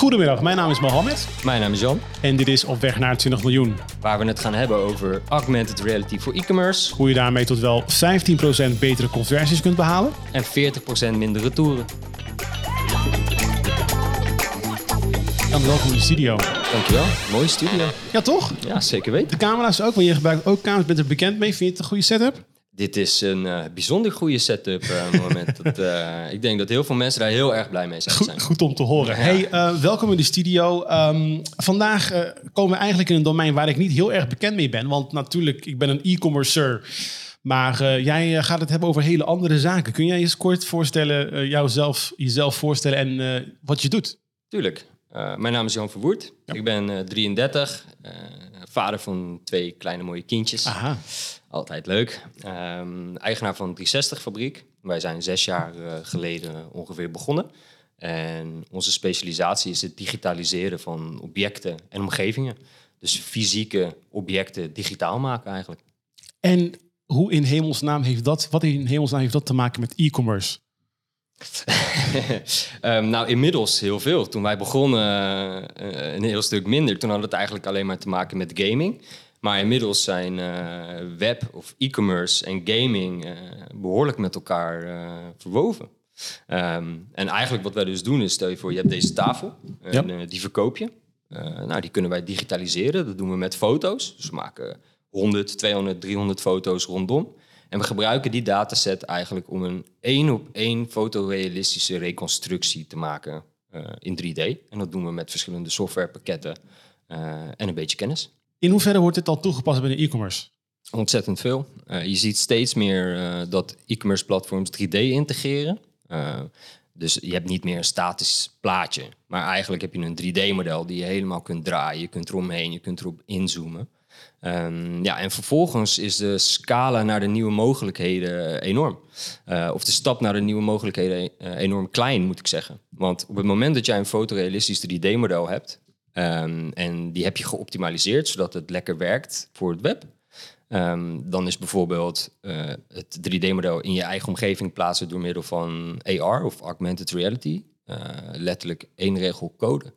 Goedemiddag, mijn naam is Mohammed Mijn naam is Jan, en dit is Op weg naar 20 miljoen. waar we het gaan hebben over augmented reality voor e-commerce Hoe je daarmee tot wel 15% betere conversies kunt behalen. en 40% minder retouren. Dan welkom in de studio. Dankjewel, mooie studio. Ja, toch? Ja, zeker weten. De camera's ook, want je gebruikt ook camera's. Bent er bekend mee? Vind je het een goede setup? Dit is een eh, bijzonder goede setup, eh moment. Dat, eh, ik denk dat heel veel mensen daar heel erg blij mee zijn. Goed, goed om te horen. Hey, welkom in de studio. Ehm, vandaag komen we eigenlijk in een domein waar ik niet heel erg bekend mee ben. Want natuurlijk, ik ben een e-commercer. Maar jij gaat het hebben over hele andere zaken. Kun jij eens kort voorstellen, jouzelf, jezelf voorstellen en wat je doet? Tuurlijk. Mijn naam is Jan Verwoerd. Ik ben eh, 33, eh, vader van twee kleine mooie kindjes. Aha. Altijd leuk. Ehm, eigenaar van 360 Fabriek. Wij zijn zes jaar eh, geleden ongeveer begonnen. En onze specialisatie is het digitaliseren van objecten en omgevingen. Dus fysieke objecten digitaal maken eigenlijk. En hoe in hemelsnaam heeft dat, wat in hemelsnaam heeft dat te maken met e-commerce? Ehm, nou, inmiddels heel veel. Toen wij begonnen, eh, een heel stuk minder. Toen had het eigenlijk alleen maar te maken met gaming. Maar inmiddels zijn eh, web of e-commerce en gaming eh, behoorlijk met elkaar eh, verwoven. Ehm, en eigenlijk wat wij dus doen is, stel je voor, je hebt deze tafel en Ja. die verkoop je. Nou, die kunnen wij digitaliseren. Dat doen we met foto's. Dus we maken 100, 200, 300 foto's rondom. En we gebruiken die dataset eigenlijk om een één op één fotorealistische reconstructie te maken in 3D. En dat doen we met verschillende softwarepakketten en een beetje kennis. In hoeverre wordt dit al toegepast binnen e-commerce? Ontzettend veel. Eh, je ziet steeds meer eh, dat e-commerce platforms 3D integreren. Eh, dus je hebt niet meer een statisch plaatje. Maar eigenlijk heb je een 3D-model die je helemaal kunt draaien. Je kunt eromheen, je kunt erop inzoomen. Ehm, ja, en vervolgens is de scala naar de nieuwe mogelijkheden enorm. Of de stap naar de nieuwe mogelijkheden enorm klein, moet ik zeggen. Want op het moment dat jij een fotorealistisch 3D-model hebt... ehm, en die heb je geoptimaliseerd zodat het lekker werkt voor het web... Ehm, dan is bijvoorbeeld eh, het 3D-model in je eigen omgeving plaatsen door middel van AR of augmented reality. Eh, letterlijk één regel code.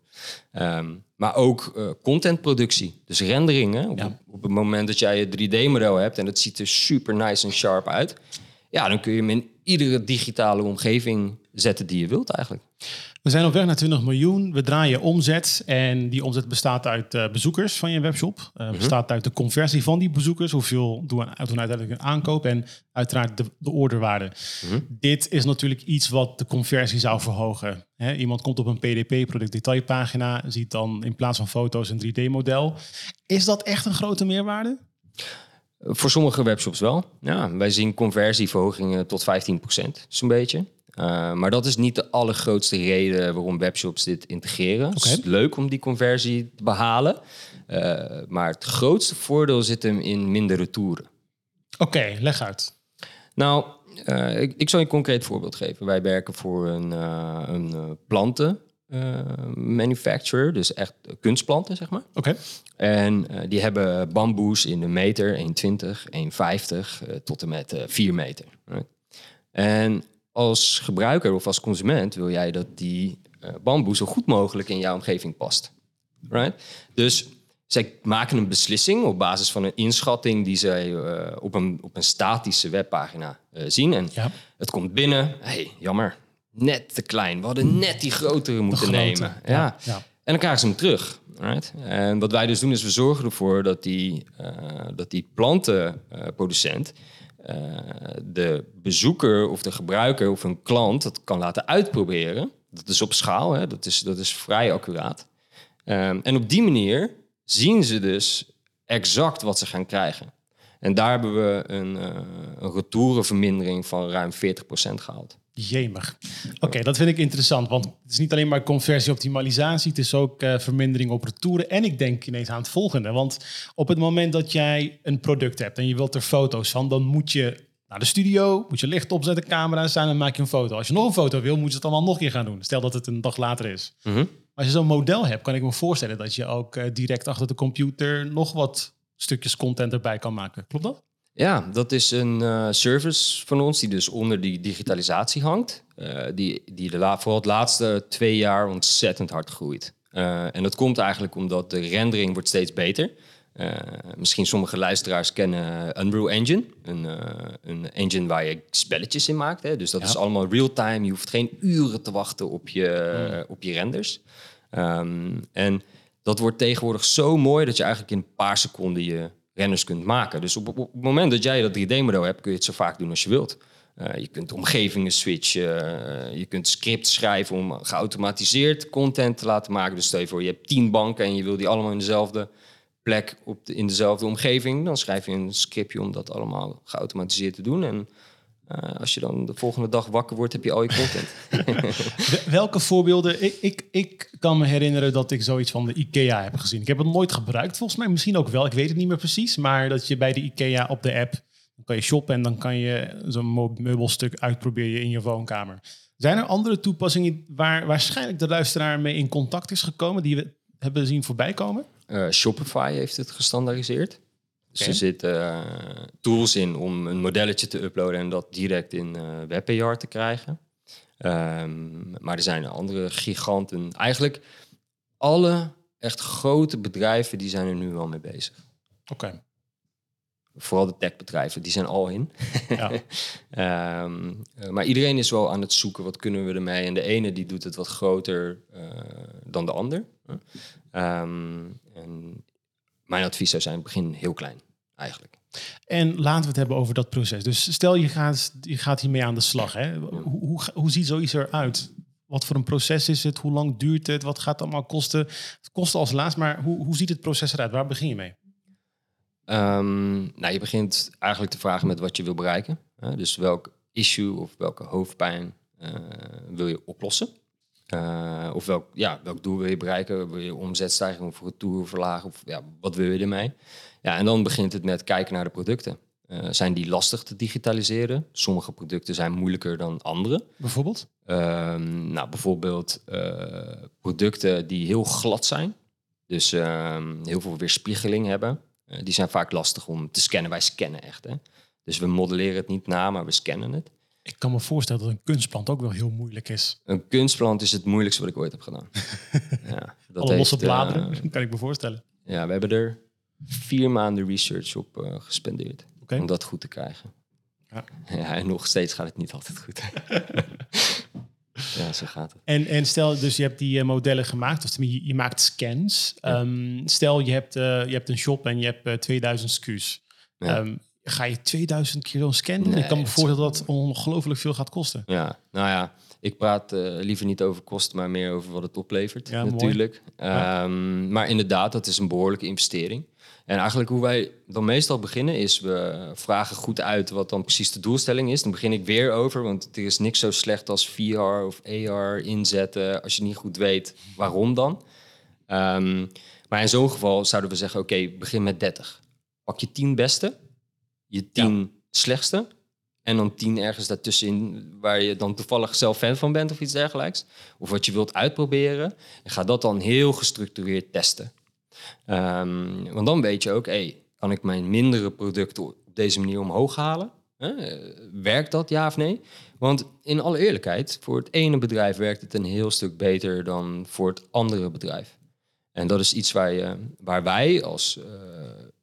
Ehm, maar ook eh, contentproductie, dus renderingen. Op, Ja. op het moment dat jij je 3D-model hebt en het ziet er super nice en sharp uit, ja, dan kun je hem in iedere digitale omgeving zetten die je wilt eigenlijk. We zijn op weg naar 20 miljoen. We draaien omzet en die omzet bestaat uit eh, bezoekers van je webshop. Eh, Bestaat uit de conversie van die bezoekers. Hoeveel doen we doen uiteindelijk een aankoop en uiteraard de, de orderwaarde. Dit is natuurlijk iets wat de conversie zou verhogen. Iemand komt op een PDP, product detailpagina, ziet dan in plaats van foto's een 3D-model. Is dat echt een grote meerwaarde? Voor sommige webshops wel. Ja, wij zien conversieverhogingen tot 15%, zo'n beetje. Uh, maar dat is niet de allergrootste reden waarom webshops dit integreren. Het is leuk om die conversie te behalen. Uh, maar het grootste voordeel zit hem in minder retouren. Oké, leg uit. Nou, uh, ik, ik zal je een concreet voorbeeld geven. Wij werken voor een, een planten uh, manufacturer, dus echt kunstplanten, zeg maar. Oké. En uh, die hebben bamboes in de meter, 1,20, 1,50 uh, tot en met uh, 4 meter. Right? En als gebruiker of als consument wil jij dat die uh, bamboe zo goed mogelijk in jouw omgeving past. Right? Dus zij maken een beslissing op basis van een inschatting die zij uh, op, een, op een statische webpagina uh, zien. En Ja. het komt binnen, hey, jammer, net te klein. We hadden net die grotere moeten grote, nemen. Ja. ja, ja. En dan krijgen ze hem terug. Right? En wat wij dus doen is we zorgen ervoor dat die, dat die plantenproducent de bezoeker of de gebruiker of een klant dat kan laten uitproberen. Dat is op schaal, hè? Dat, is, dat is vrij accuraat. Um, en op die manier zien ze dus exact wat ze gaan krijgen. En daar hebben we een, uh, een retourenvermindering van ruim 40% gehaald. Jemig. Oké, okay, dat vind ik interessant, want het is niet alleen maar conversieoptimalisatie, het is ook uh, vermindering op retouren. En ik denk ineens aan het volgende, want op het moment dat jij een product hebt en je wilt er foto's van, dan moet je naar de studio, moet je licht opzetten, camera staan en maak je een foto. Als je nog een foto wil, moet je het allemaal nog een keer gaan doen. Stel dat het een dag later is. Mm -hmm. Als je zo'n model hebt, kan ik me voorstellen dat je ook uh, direct achter de computer nog wat stukjes content erbij kan maken. Klopt dat? Ja, dat is een uh, service van ons die dus onder die digitalisatie hangt. Uh, die die de la vooral het laatste twee jaar ontzettend hard groeit. Uh, en dat komt eigenlijk omdat de rendering wordt steeds beter. misschien sommige luisteraars kennen Unreal Engine. Een, een engine waar je spelletjes in maakt. Hè? Dus dat is allemaal real-time. Je hoeft geen uren te wachten op je, mm. op je renders. Um, en dat wordt tegenwoordig zo mooi dat je eigenlijk in een paar seconden je renners kunt maken. Dus op, het moment dat jij dat 3D-model hebt, kun je het zo vaak doen als je wilt. Uh, je kunt omgevingen switchen, uh, je kunt scripts schrijven om geautomatiseerd content te laten maken. Dus stel je voor, je hebt tien banken en je wil die allemaal in dezelfde plek, op in dezelfde omgeving. Dan schrijf je een scriptje om dat allemaal geautomatiseerd te doen. En uh, als je dan de volgende dag wakker wordt, heb je al je content. Welke voorbeelden? Ik, ik, ik kan me herinneren dat ik zoiets van de IKEA heb gezien. Ik heb het nooit gebruikt, volgens mij. Misschien ook wel, ik weet het niet meer precies. Maar dat je bij de IKEA op de app, dan kan je shoppen en dan kan je zo'n meubelstuk uitproberen in je woonkamer. Zijn er andere toepassingen waar waarschijnlijk de luisteraar mee in contact is gekomen, die we hebben zien voorbij komen? Uh, Shopify heeft het gestandaardiseerd. Er zitten uh, tools in om een modelletje te uploaden en dat direct in uh, WebAR te krijgen. Um, maar er zijn andere giganten. Eigenlijk alle echt grote bedrijven die zijn er nu wel mee bezig. Oké. Vooral de techbedrijven, die zijn al in. Ja. um, maar iedereen is wel aan het zoeken, wat kunnen we ermee? En de ene die doet het wat groter uh, dan de ander. Um, en mijn advies zou zijn, begin heel klein, eigenlijk. En laten we het hebben over dat proces. Dus stel je gaat, je gaat hiermee aan de slag. Hè? Hoe, hoe, hoe ziet zoiets eruit? Wat voor een proces is het? Hoe lang duurt het? Wat gaat het allemaal kosten? Het kost als laatst, maar hoe, hoe ziet het proces eruit? Waar begin je mee? Um, nou, je begint eigenlijk te vragen met wat je wil bereiken. Dus welk issue of welke hoofdpijn uh, wil je oplossen? Uh, of welk, ja, welk doel wil je bereiken? Wil je omzetstijging of retour verlagen? Of ja, wat wil je ermee? Ja, en dan begint het met kijken naar de producten. Uh, zijn die lastig te digitaliseren? Sommige producten zijn moeilijker dan andere. Bijvoorbeeld? Uh, nou, bijvoorbeeld uh, producten die heel glad zijn. Dus ehm, heel veel weerspiegeling hebben. die zijn vaak lastig om te scannen. Wij scannen echt. Hè? Dus we modelleren het niet na, maar we scannen het. Ik kan me voorstellen dat een kunstplant ook wel heel moeilijk is. Een kunstplant is het moeilijkste wat ik ooit heb gedaan. ja, dat Alle losse bladeren, uh, kan ik me voorstellen. Ja, we hebben er vier maanden research op uh, gespendeerd. Okay. Om dat goed te krijgen. Ja. ja. en nog steeds gaat het niet altijd goed. ja, zo gaat het. En, en stel, dus je hebt die uh, modellen gemaakt, of je, je maakt scans. Ja. Um, stel, je hebt, je hebt een shop en je hebt 2000 SKU's. Ja. Um, ga je 2000 kilo scannen? Nee, ik kan me voorstellen dat dat ongelooflijk veel gaat kosten. Ja, nou ja, ik praat uh, liever niet over kosten, maar meer over wat het oplevert ja, natuurlijk. Ja. Um, maar inderdaad, dat is een behoorlijke investering. En eigenlijk hoe wij dan meestal beginnen is, we vragen goed uit wat dan precies de doelstelling is. Dan begin ik weer over, want er is niks zo slecht als VR of AR inzetten als je niet goed weet waarom dan. Um, maar in zo'n geval zouden we zeggen, oké, okay, begin met 30. Pak je 10 beste je tien slechtste. En dan tien ergens daartussenin waar je dan toevallig zelf fan van bent of iets dergelijks. Of wat je wilt uitproberen. En ga dat dan heel gestructureerd testen. Um, want dan weet je ook, hey, kan ik mijn mindere producten op deze manier omhoog halen? werkt dat, ja of nee? Want in alle eerlijkheid, voor het ene bedrijf werkt het een heel stuk beter dan voor het andere bedrijf. En dat is iets waar, je, waar wij als uh,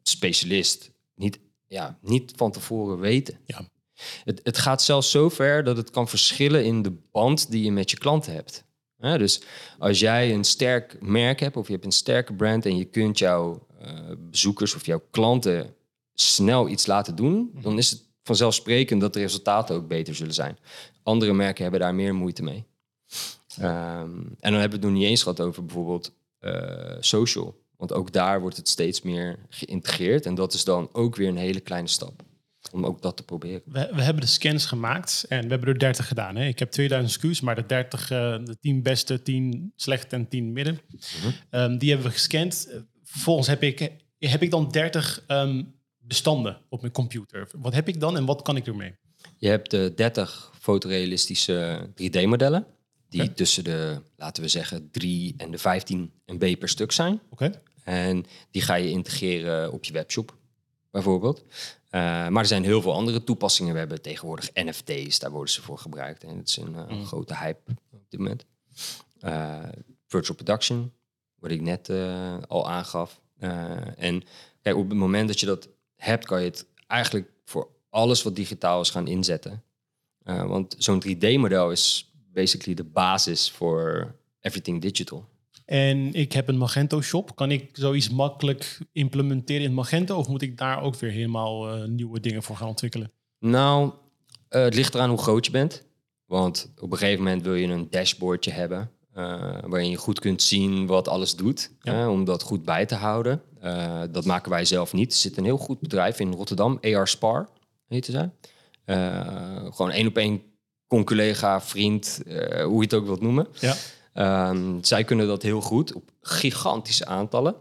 specialist niet ja, niet van tevoren weten. Ja. Het, het gaat zelfs zo ver dat het kan verschillen in de band die je met je klanten hebt. dus als jij een sterk merk hebt of je hebt een sterke brand en je kunt jouw uh, bezoekers of jouw klanten snel iets laten doen, mhm. dan is het vanzelfsprekend dat de resultaten ook beter zullen zijn. Andere merken hebben daar meer moeite mee. Um, en dan hebben we het nog niet eens gehad over bijvoorbeeld uh, social. Want ook daar wordt het steeds meer geïntegreerd. En dat is dan ook weer een hele kleine stap. Om ook dat te proberen. We, we hebben de scans gemaakt en we hebben er 30 gedaan. Hè? Ik heb 2000 SKU's, maar de 30, uh, eh, de 10 beste, 10 slecht en 10 midden. Mm um, die hebben we gescand. Vervolgens heb ik, heb ik dan 30 um, ehm, bestanden op mijn computer. Wat heb ik dan en wat kan ik ermee? Je hebt de 30 fotorealistische 3D-modellen. Die tussen de, laten we zeggen, 3 en de 15 MB per stuk zijn. Oké. En die ga je integreren op je webshop. bijvoorbeeld. Eh, maar er zijn heel veel andere toepassingen. We hebben tegenwoordig NFT's, daar worden ze voor gebruikt. En het is een eh, grote hype op dit moment. Eh, virtual production, wat ik net al aangaf. En kijk, op het moment dat je dat hebt, kan je het eigenlijk voor alles wat digitaal is gaan inzetten. Want zo'n 3D-model is basically de basis voor everything digital. En ik heb een Magento shop. Kan ik zoiets makkelijk implementeren in Magento? Of moet ik daar ook weer helemaal eh, nieuwe dingen voor gaan ontwikkelen? Nou, eh, het ligt eraan hoe groot je bent. Want op een gegeven moment wil je een dashboardje hebben. eh, waarin je goed kunt zien wat alles doet. Ja. hè, om dat goed bij te houden. Dat maken wij zelf niet. Er zit een heel goed bedrijf in Rotterdam, AR Spar heette zij. Eh, gewoon één op één conculega, vriend, hoe je het ook wilt noemen. Ja. Ehm, zij kunnen dat heel goed op gigantische aantallen.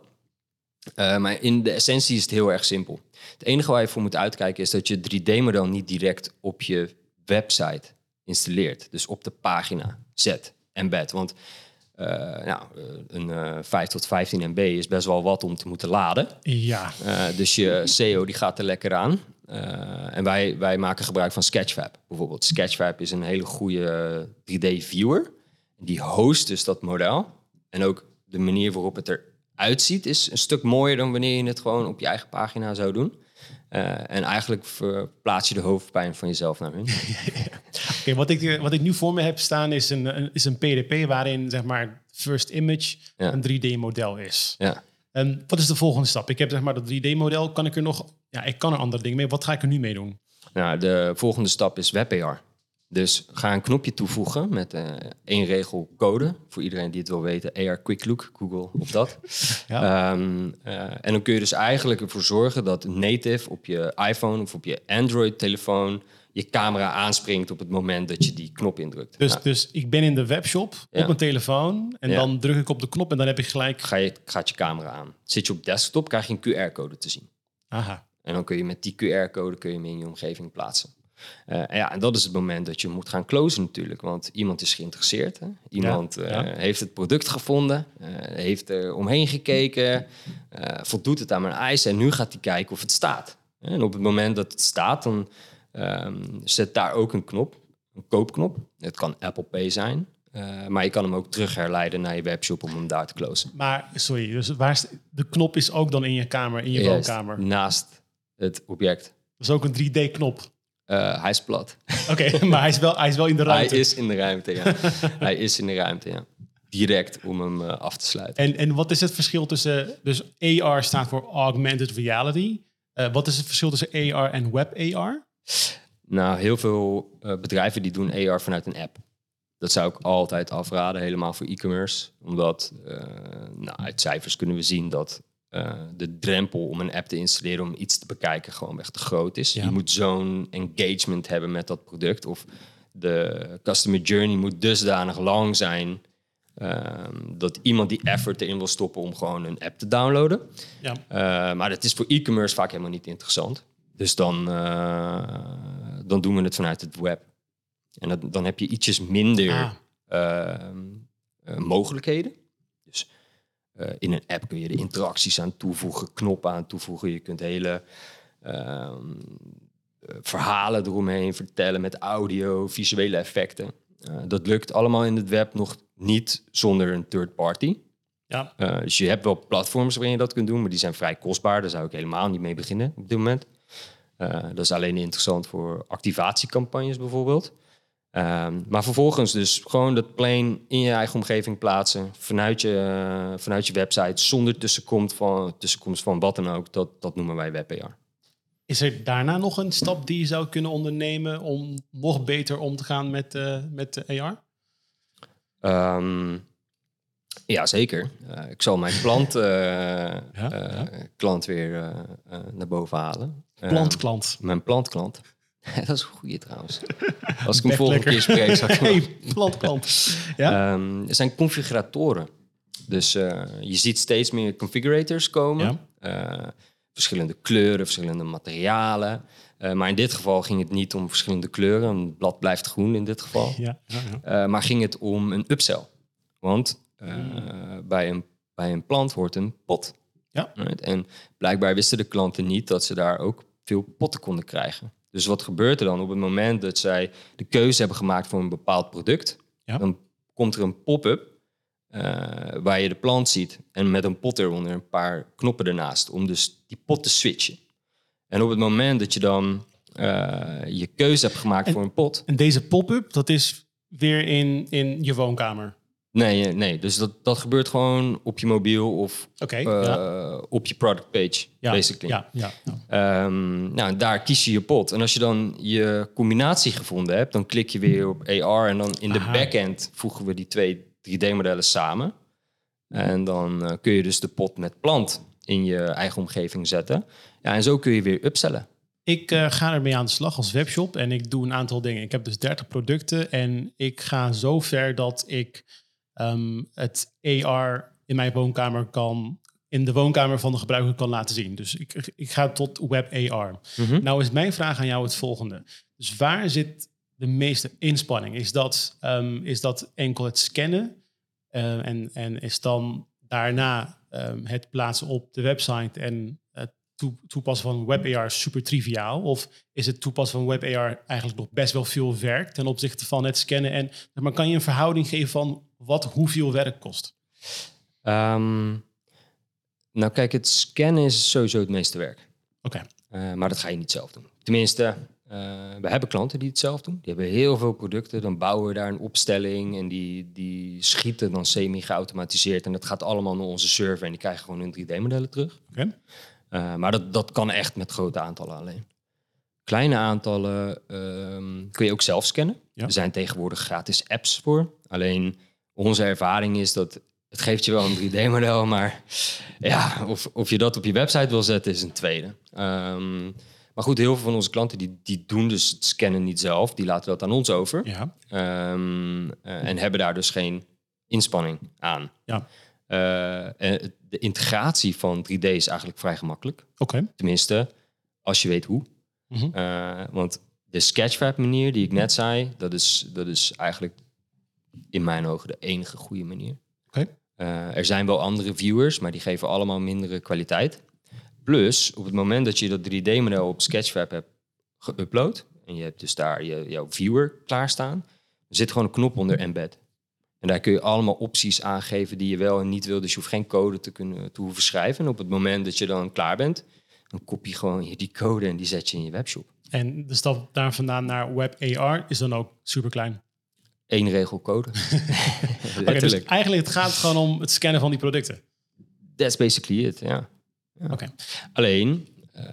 Eh, maar in de essentie is het heel erg simpel. Het enige waar je voor moet uitkijken is dat je 3D-model niet direct op je website installeert. Dus op de pagina zet, embed. Want eh, nou, eh, een eh 5 tot 15 MB is best wel wat om te moeten laden. Ja. Dus je SEO die gaat er lekker aan. En wij, wij maken gebruik van Sketchfab bijvoorbeeld. Sketchfab is een hele goede 3D-viewer. Die host dus dat model. En ook de manier waarop het eruit ziet is een stuk mooier dan wanneer je het gewoon op je eigen pagina zou doen. Eh, en eigenlijk verplaats je de hoofdpijn van jezelf naar hun. Oké, wat, ik, wat ik nu voor me heb staan is een, een- is een PDP waarin zeg maar first image Ja. een 3D-model is. ja. En wat is de volgende stap? Ik heb zeg maar dat 3D-model. Kan ik er nog... Ja, ik kan er andere dingen mee. Wat ga ik er nu mee doen? Nou, de volgende stap is WebAR. Dus ga een knopje toevoegen met eh, één regel code. Voor iedereen die het wil weten, AR Quick Look, Google of dat. Ja. Ehm, eh, en dan kun je dus eigenlijk ervoor zorgen dat native op je iPhone of op je Android-telefoon je camera aanspringt op het moment dat je die knop indrukt. Dus, Nou, dus ik ben in de webshop Ja. op mijn telefoon. En Ja. dan druk ik op de knop en dan heb ik gelijk... ga je, gaat je camera aan. Zit je op desktop, krijg je een QR-code te zien. Aha. En dan kun je met die QR-code kun je hem in je omgeving plaatsen. Eh, en ja, en dat is het moment dat je moet gaan closen natuurlijk. Want iemand is geïnteresseerd. Hè? Iemand Ja, eh, heeft het product gevonden, eh, heeft er omheen gekeken, eh, voldoet het aan mijn eisen. En nu gaat hij kijken of het staat. En op het moment dat het staat, dan ehm, zet daar ook een knop, een koopknop. Het kan Apple Pay zijn. eh, maar je kan hem ook terug herleiden naar je webshop om hem daar te closen. Maar, sorry, dus waar is, de knop is ook dan in je kamer, in je woonkamer. Naast het object. Dat is ook een 3D-knop. Eh, hij is plat. Oké, maar hij is, wel, hij is wel in de ruimte. Hij is in de ruimte, ja. hij is in de ruimte, ja. Direct om hem eh, af te sluiten. En, en wat is het verschil tussen... Dus AR staat voor Augmented Reality. Eh, wat is het verschil tussen AR en Web AR? Nou, heel veel bedrijven die doen AR vanuit een app. Dat zou ik altijd afraden, helemaal voor e-commerce. Omdat nou, uit cijfers kunnen we zien dat eh, de drempel om een app te installeren om iets te bekijken gewoon echt te groot is. Ja. Je moet zo'n engagement hebben met dat product. Of de customer journey moet dusdanig lang zijn ehm, dat iemand die effort erin wil stoppen om gewoon een app te downloaden. Ja. Uh, maar dat is voor e-commerce vaak helemaal niet interessant. Dus dan, uh, dan doen we het vanuit het web. En dat, dan heb je ietsjes minder Ah. uh, mogelijkheden. Uh, in een app kun je de interacties aan toevoegen, knoppen aan toevoegen. Je kunt hele ehm, verhalen eromheen vertellen met audio, visuele effecten. Uh, dat lukt allemaal in het web nog niet zonder een third party. Ja. Dus je hebt wel platforms waarin je dat kunt doen, maar die zijn vrij kostbaar. Daar zou ik helemaal niet mee beginnen op dit moment. Dat is alleen interessant voor activatiecampagnes bijvoorbeeld. Um, maar vervolgens dus gewoon dat plane in je eigen omgeving plaatsen, vanuit je, uh, vanuit je website, zonder tussenkomst van, tussenkomst van wat dan ook. Dat, dat noemen wij WebAR. Is er daarna nog een stap die je zou kunnen ondernemen om nog beter om te gaan met, uh, met AR? Um, ja, zeker. Uh, ik zal mijn uh, ja, ja. klant weer naar boven halen. Plantklant. mijn plantklant. dat is een goede trouwens. Als ik hem volgende keer spreek, zal ik hey. Ja? Um, er zijn configuratoren. Dus uh, je ziet steeds meer configurators komen. Ja. Uh, verschillende kleuren, verschillende materialen. Uh, maar in dit geval ging het niet om verschillende kleuren. Een blad blijft groen in dit geval. Ja, ja, maar ging het om een upsell. Want mm. bij, een, bij een plant hoort een pot. Ja. Right? En blijkbaar wisten de klanten niet dat ze daar ook veel potten konden krijgen. Dus wat gebeurt er dan op het moment dat zij de keuze hebben gemaakt voor een bepaald product? Ja. Dan komt er een pop-up eh, waar je de plant ziet en met een pot eronder een paar knoppen ernaast om dus die pot te switchen. En op het moment dat je dan eh, je keuze hebt gemaakt En- voor een pot, En deze pop-up, dat is weer in, in je woonkamer. Nee, eh, nee, dus dat, dat gebeurt gewoon op je mobiel of eh, ja. op je product page, Ja, basically. ja, ja, ja. Ehm, nou, daar kies je je pot. En als je dan je combinatie gevonden hebt, dan klik je weer op AR en dan in de Aha. backend voegen we die twee 3D-modellen samen. En dan eh, kun je dus de pot met plant in je eigen omgeving zetten. Ja, en zo kun je weer upsellen. Ik eh, ga ermee aan de slag als webshop en ik doe een aantal dingen. Ik heb dus 30 producten en ik ga zo ver dat ik ehm, het AR in mijn woonkamer kan, in de woonkamer van de gebruiker kan laten zien. Dus ik, ik ga tot web AR. Mhm. Nou is mijn vraag aan jou het volgende. Dus waar zit de meeste inspanning? Is dat, ehm, is dat enkel het scannen eh, en, en is dan daarna ehm, het plaatsen op de website en het toe- toepassen van WebAR super triviaal? Of is het toepassen van WebAR eigenlijk nog best wel veel werk ten opzichte van het scannen? En maar kan je een verhouding geven van wat hoeveel werk kost? Ehm, nou kijk, het scannen is sowieso het meeste werk. Oké, Eh, maar dat ga je niet zelf doen. Tenminste, eh, we hebben klanten die het zelf doen. Die hebben heel veel producten. Dan bouwen we daar een opstelling en die, die schieten dan semi-geautomatiseerd. En dat gaat allemaal naar onze server en die krijgen gewoon hun 3D-modellen terug. oké. Eh, maar dat, dat kan echt met grote aantallen alleen. Kleine aantallen ehm, kun je ook zelf scannen. Ja. Er zijn tegenwoordig gratis apps voor. Alleen onze ervaring is dat het geeft je wel een 3D-model, maar ja, of, of je dat op je website wil zetten is een tweede. Ehm, maar goed, heel veel van onze klanten die, die doen dus het scannen niet zelf. Die laten dat aan ons over. Ja, Ehm, eh, en hebben daar dus geen inspanning aan. ja. En de integratie van 3D is eigenlijk vrij gemakkelijk. oké. Tenminste, als je weet hoe. Mhm. Eh, want de Sketchfab manier die ik net zei, dat is, dat is eigenlijk in mijn ogen de enige goede manier. Oké. Eh, er zijn wel andere viewers, maar die geven allemaal mindere kwaliteit. Plus, op het moment dat je dat 3D-model op Sketchfab hebt geüpload, en je hebt dus daar je, jouw viewer klaarstaan, er zit gewoon een knop onder embed. En daar kun je allemaal opties aangeven die je wel en niet wil. Dus je hoeft geen code te, kunnen, te hoeven schrijven. En op het moment dat je dan klaar bent, dan kopie je gewoon die code en die zet je in je webshop. En de stap daar vandaan naar WebAR is dan ook super klein. Eén regel code. Letterlijk. dus eigenlijk het gaat gewoon om het scannen van die producten. That's basically it, ja. Oké. Alleen, eh,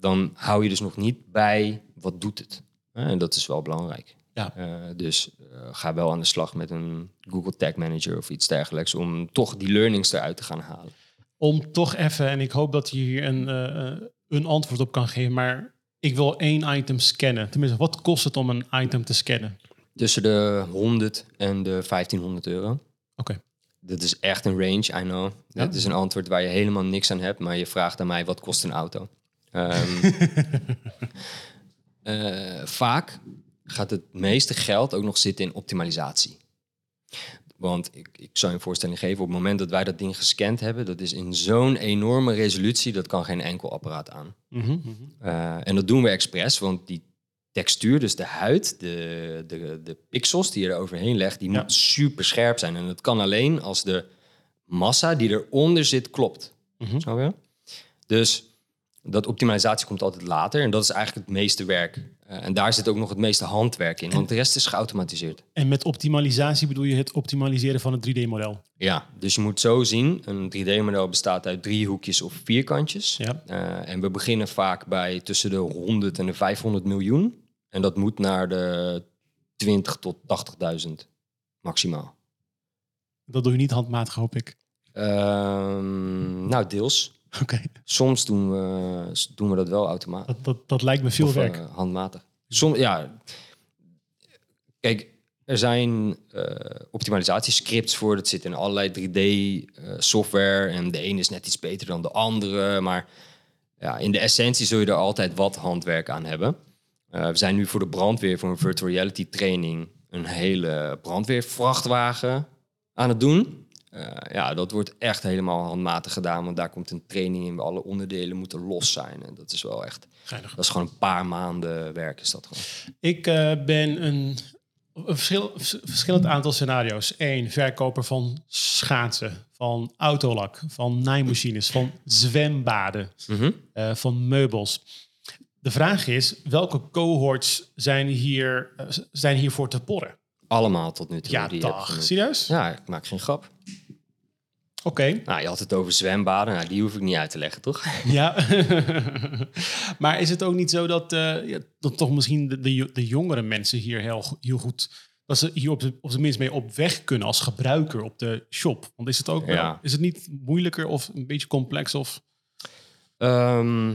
dan hou je dus nog niet bij wat doet het. Eh, En dat is wel belangrijk. Ja. Eh, dus eh, ga wel aan de slag met een Google Tag Manager of iets dergelijks... om toch die learnings eruit te gaan halen. Om toch even, en ik hoop dat je hier een, eh, een antwoord op kan geven, maar ik wil één item scannen. Tenminste, wat kost het om een item te scannen? Tussen de 100 en de 1500 euro. Oké. Dat is echt een range, I know. Ja. Dat is een antwoord waar je helemaal niks aan hebt, maar je vraagt aan mij wat kost een auto. Eh, vaak gaat het meeste geld ook nog zitten in optimalisatie. Want ik, ik zou je een voorstelling geven, op het moment dat wij dat ding gescand hebben, dat is in zo'n enorme resolutie, dat kan geen enkel apparaat aan. Mhm. Eh, en dat doen we expres, want die textuur, dus de huid, de, de, de pixels die je er overheen legt, die Ja. moet super scherp zijn. En dat kan alleen als de massa die eronder zit klopt. Mhm. Snap je? Dus dat optimalisatie komt altijd later. En dat is eigenlijk het meeste werk. Eh, en daar zit ook nog het meeste handwerk in, want de rest is geautomatiseerd. En met optimalisatie bedoel je het optimaliseren van het 3D-model? Ja, dus je moet zo zien, een 3D-model bestaat uit drie hoekjes of vierkantjes. Ja. Eh, en we beginnen vaak bij tussen de 100 en de 500 miljoen. En dat moet naar de 20 tot 80.000 maximaal. Dat doe je niet handmatig, hoop ik. Ehm, nou, deels. Oké, Soms doen we, doen we dat wel automatisch. dat, dat, dat lijkt me veel Of, werk. eh, handmatig. Som, ja, kijk, er zijn eh, optimalisatiescripts voor. Dat zit in allerlei 3D-software. en de ene is net iets beter dan de andere. Maar ja, in de essentie zul je er altijd wat handwerk aan hebben. Eh, we zijn nu voor de brandweer, voor een virtual reality training... een hele brandweervrachtwagen aan het doen. Eh, ja, dat wordt echt helemaal handmatig gedaan. Want daar komt een training in. Alle onderdelen moeten los zijn. En dat is wel echt... Geinig. Dat is gewoon een paar maanden werk is dat gewoon. Ik eh, ben een, een verschil, vers- verschillend aantal scenario's. Eén, verkoper van schaatsen, van autolak, van naaimachines, van zwembaden, Mhm. eh, van meubels. De vraag is, welke cohorts zijn, hier, zijn hiervoor te porren? Allemaal tot nu toe. Ja, dag. Serieus? Ja, ik maak geen grap. Oké. Nou, je had het over zwembaden. Nou, die hoef ik niet uit te leggen, toch? Ja. maar is het ook niet zo dat, eh, ja, dat toch misschien de, de, de jongere mensen hier heel, heel goed... dat ze hier op, de, op zijn minst mee op weg kunnen als gebruiker op de shop? Want is het ook wel- is het niet moeilijker of een beetje complex? Of, Ehm,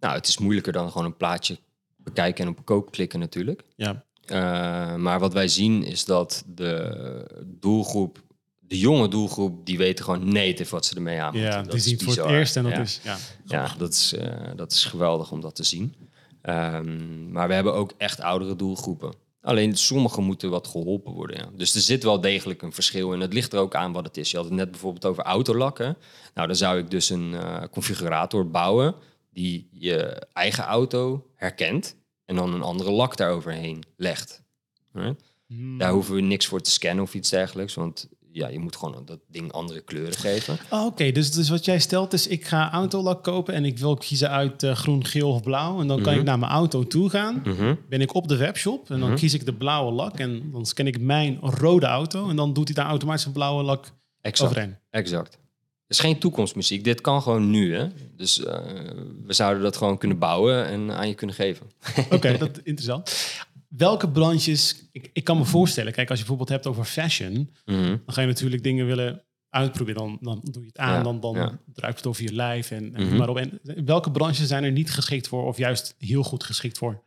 nou, het is moeilijker dan gewoon een plaatje bekijken en op koop klikken natuurlijk. ja. Eh, maar wat wij zien is dat de doelgroep, de jonge doelgroep, die weten gewoon native wat ze ermee aan moeten. ja, Dat is niet voor het eerst en dat Ja. is... Ja, Ja, dat is, eh, dat is geweldig om dat te zien. Ehm, maar we hebben ook echt oudere doelgroepen. Alleen sommige moeten wat geholpen worden. Ja. Dus er zit wel degelijk een verschil. En het ligt er ook aan wat het is. Je had het net bijvoorbeeld over autolakken. Nou, dan zou ik dus een eh, configurator bouwen die je eigen auto herkent en dan een andere lak daaroverheen legt. Right? Hmm. Daar hoeven we niks voor te scannen of iets dergelijks, want ja, je moet gewoon dat ding andere kleuren geven. Oh, Oké, dus, dus wat jij stelt is, ik ga autolak kopen en ik wil kiezen uit eh, groen, geel of blauw. En dan kan Mhm. ik naar mijn auto toe gaan. Mhm. Ben ik op de webshop en dan Mhm. kies ik de blauwe lak. En dan scan ik mijn rode auto. En dan doet hij daar automatisch een blauwe lak Exact. overheen. Exact. Het is geen toekomstmuziek. Dit kan gewoon nu. Hè? Dus eh, we zouden dat gewoon kunnen bouwen en aan je kunnen geven. Oké, dat is interessant. Welke branches, ik, ik kan me voorstellen, kijk, als je bijvoorbeeld hebt over fashion, Mhm. dan ga je natuurlijk dingen willen uitproberen. Dan, dan doe je het aan, Ja, dan, dan ja. druipt het over je lijf en, en Mhm. maar op. En welke branches zijn er niet geschikt voor of juist heel goed geschikt voor?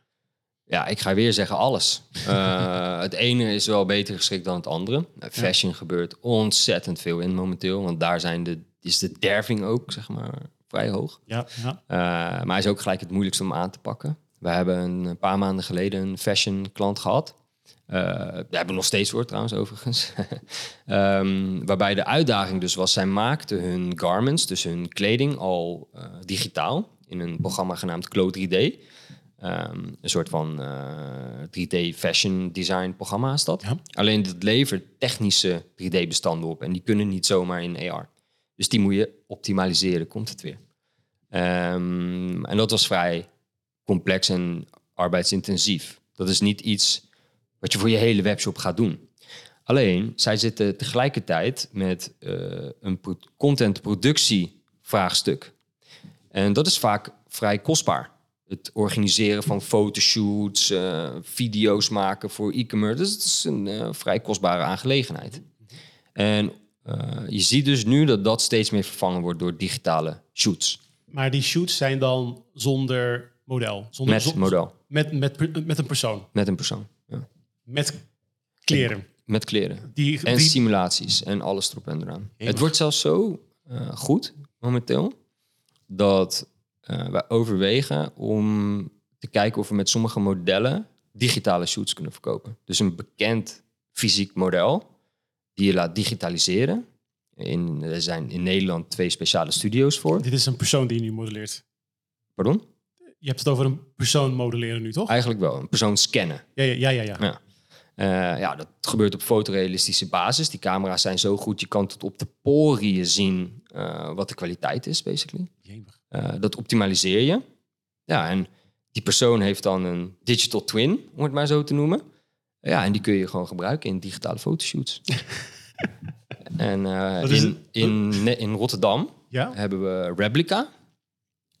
Ja, ik ga weer zeggen alles. Eh, het ene is wel beter geschikt dan het andere. Eh, Fashion gebeurt ontzettend veel in momenteel. Want daar zijn de, is de derving ook, zeg maar, vrij hoog. Ja, ja. Eh, maar hij is ook gelijk het moeilijkste om aan te pakken. We hebben een paar maanden geleden een fashion klant gehad. Eh daar hebben we nog steeds voor trouwens overigens. Ehm, waarbij de uitdaging dus was, zij maakten hun garments, dus hun kleding, al eh, digitaal. In een programma genaamd Clo 3D. Ehm, een soort van eh, 3D fashion design programma is dat. Ja. Alleen dat levert technische 3D bestanden op. En die kunnen niet zomaar in AR. Dus die moet je optimaliseren, komt het weer. Ehm, en dat was vrij complex en arbeidsintensief. Dat is niet iets wat je voor je hele webshop gaat doen. Alleen, zij zitten tegelijkertijd met eh, een pro- contentproductievraagstuk. En dat is vaak vrij kostbaar. Het organiseren van fotoshoots, eh, video's maken voor e-commerce. Dus het is een eh, vrij kostbare aangelegenheid. En je ziet dus nu dat dat steeds meer vervangen wordt door digitale shoots. Maar die shoots zijn dan zonder model. Zonder, Met model, Met, met, met een persoon. met een persoon. Ja. Met kleren. Met kleren. Die, En die, simulaties en alles erop en eraan. Het wordt zelfs zo eh, goed momenteel dat eh wij overwegen om te kijken of we met sommige modellen digitale shoots kunnen verkopen. Dus een bekend fysiek model die je laat digitaliseren. In, er zijn in Nederland twee speciale studio's voor. dit is een persoon die je nu modelleert. Pardon? Je hebt het over een persoon modelleren nu, toch? Eigenlijk wel. Een persoon scannen. Ja, ja, ja. ja, ja. Ja. Eh, ja, dat gebeurt op fotorealistische basis. Die camera's zijn zo goed, je kan tot op de poriën zien eh, wat de kwaliteit is, basically. Eh, dat optimaliseer je. Ja, en die persoon heeft dan een digital twin, om het maar zo te noemen. Ja, en die kun je gewoon gebruiken in digitale fotoshoots. en in, in, in Rotterdam Ja? hebben we Replica.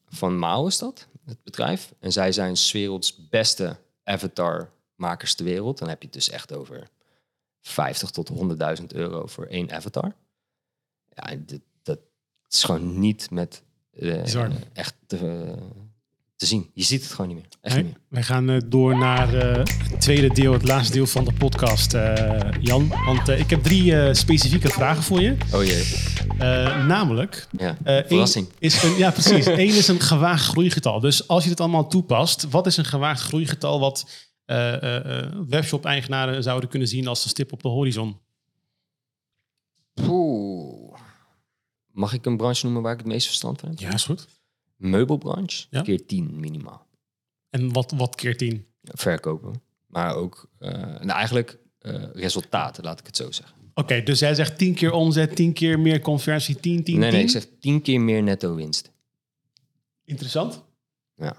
Van Mao is dat, het bedrijf. En zij zijn 's werelds beste avatar-makers ter wereld. Dan heb je het dus echt over 50 tot 100.000 euro voor één avatar. Ja, dit, dat is gewoon niet met eh, Bizar. echt te, te zien. Je ziet het gewoon niet meer. Echt Wij, niet meer. wij gaan eh, door naar eh, het tweede deel, het laatste deel van de podcast, eh, Jan. Want ik heb drie specifieke vragen voor je. Oh jee, namelijk, ja. Verrassing. is een, ja precies, Eén is een gewaagd groeigetal. Dus als je dit allemaal toepast, wat is een gewaagd groeigetal wat webshop-eigenaren zouden kunnen zien als een stip op de horizon? Mag ik een branche noemen waar ik het meest verstand van heb? Ja, is goed. Meubelbranche, Ja. keer 10 minimaal. En wat, wat keer tien? Verkopen. Maar ook eh, nou, eigenlijk eh, resultaten, laat ik het zo zeggen. Oké, dus jij zegt tien keer omzet, tien keer meer conversie, tien, tien, nee, tien. nee, ik zeg 10 keer meer netto winst. Interessant. Ja.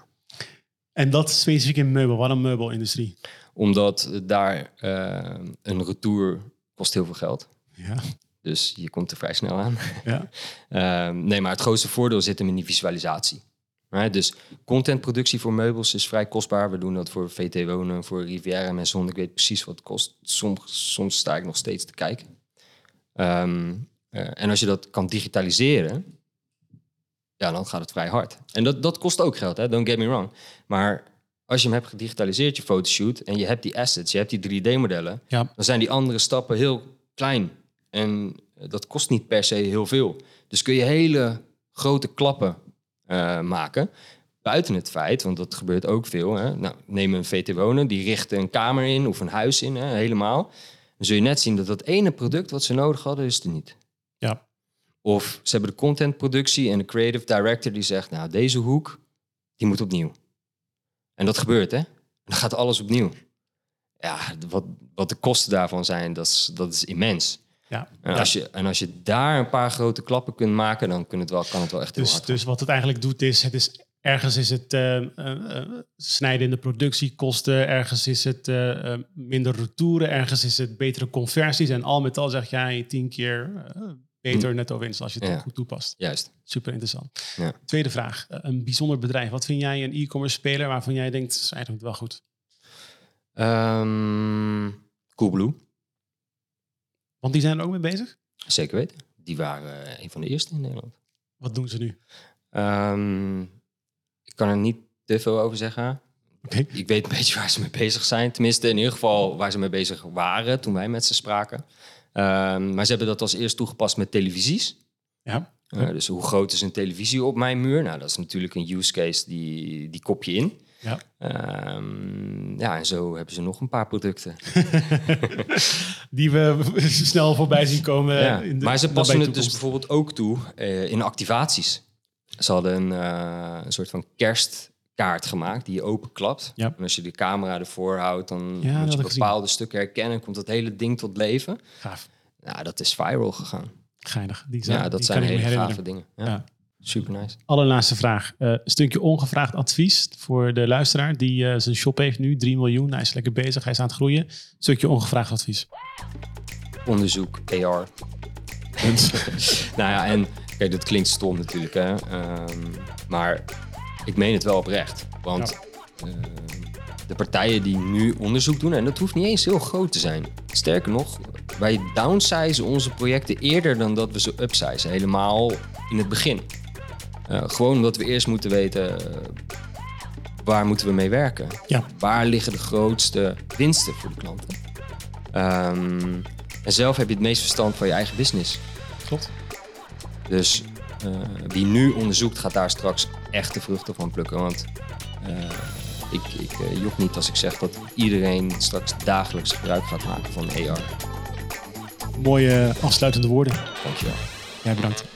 En dat is specifiek in meubel. Waarom meubelindustrie? Omdat daar eh, een retour kost heel veel geld. Ja. Dus je komt er vrij snel aan. ja. Ehm, nee, maar het grootste voordeel zit hem in die visualisatie. Right? Dus contentproductie voor meubels is vrij kostbaar. We doen dat voor VT Wonen, voor Riviera en Maison. Ik weet precies wat het kost. Soms, soms sta ik nog steeds te kijken. Ehm, eh, en als je dat kan digitaliseren, ja, dan gaat het vrij hard. En dat, dat kost ook geld, hè? don't get me wrong. Maar als je hem hebt gedigitaliseerd, je fotoshoot, en je hebt die assets, je hebt die 3D-modellen, ja. dan zijn die andere stappen heel klein. En eh, dat kost niet per se heel veel. Dus kun je hele grote klappen eh, maken. Buiten het feit, want dat gebeurt ook veel. Hè? Nou, neem een VT Wonen, die richten een kamer in of een huis in, hè, helemaal. Dan zul je net zien dat dat ene product wat ze nodig hadden, is er niet. Ja. Of ze hebben de contentproductie en de creative director die zegt, nou, deze hoek, die moet opnieuw. En dat gebeurt, hè? Dan gaat alles opnieuw. Ja, wat, wat de kosten daarvan zijn, dat is, dat is immens. Ja. En, als je, en als je daar een paar grote klappen kunt maken, dan kan het wel, kan het wel echt heel Dus, hard. dus wat het eigenlijk doet is, het is ergens is het eh, eh, eh, snijden in de productiekosten, ergens is het minder retouren, ergens is het betere conversies. En al met al zeg jij tien keer beter netto winst als je het Ja. goed toepast. Juist. Super interessant. Ja. Tweede vraag. Een bijzonder bedrijf. Wat vind jij een e-commerce speler waarvan jij denkt, zij doen het wel goed? Ehm Coolblue, Want die zijn er ook mee bezig. zeker weten. Die waren eh, een van de eerste in Nederland. Wat doen ze nu? Ehm, ik kan er niet te veel over zeggen. Ik weet een beetje waar ze mee bezig zijn. Tenminste, in ieder geval waar ze mee bezig waren toen wij met ze spraken. Ehm, maar ze hebben dat als eerst toegepast met televisies. Ja. Uh, dus hoe groot is een televisie op mijn muur? Nou, dat is natuurlijk een use case die, die kop je in. Ja. Ehm, ja, en zo hebben ze nog een paar producten. Die we snel voorbij zien komen. Ja. in de maar ze passen het dus bijvoorbeeld ook toe eh, in activaties. Ze hadden een, eh, een soort van kerstkaart gemaakt die je openklapt. Ja. En als je de camera ervoor houdt, dan dat moet je gezien. bepaalde stukken herkennen. Komt dat hele ding tot leven. Gaaf. Nou, dat is viral gegaan. Geinig. Die Ja, dat zijn hele gave dingen. Ja. Ja. Super nice. Allerlaatste vraag. Eh, een stukje ongevraagd advies voor de luisteraar die eh, zijn shop heeft nu. 3 miljoen. Hij is lekker bezig. Hij is aan het groeien. stukje ongevraagd advies. Onderzoek, AR. nou ja, en kijk, dat klinkt stom natuurlijk, hè. Ehm, maar ik meen het wel oprecht. Want ehm, de partijen die nu onderzoek doen, en dat hoeft niet eens heel groot te zijn. Sterker nog, wij downsizen onze projecten eerder dan dat we ze upsizen. Helemaal in het begin. Gewoon omdat we eerst moeten weten eh, waar moeten we mee werken. Ja. Waar liggen de grootste winsten voor de klanten? Ehm, en zelf heb je het meest verstand van je eigen business. Klopt. Dus eh, wie nu onderzoekt, gaat daar straks echt de vruchten van plukken. Want eh, ik, ik jok niet als ik zeg dat iedereen straks dagelijks gebruik gaat maken van AR. Mooie afsluitende woorden. Dankjewel. Jij bedankt.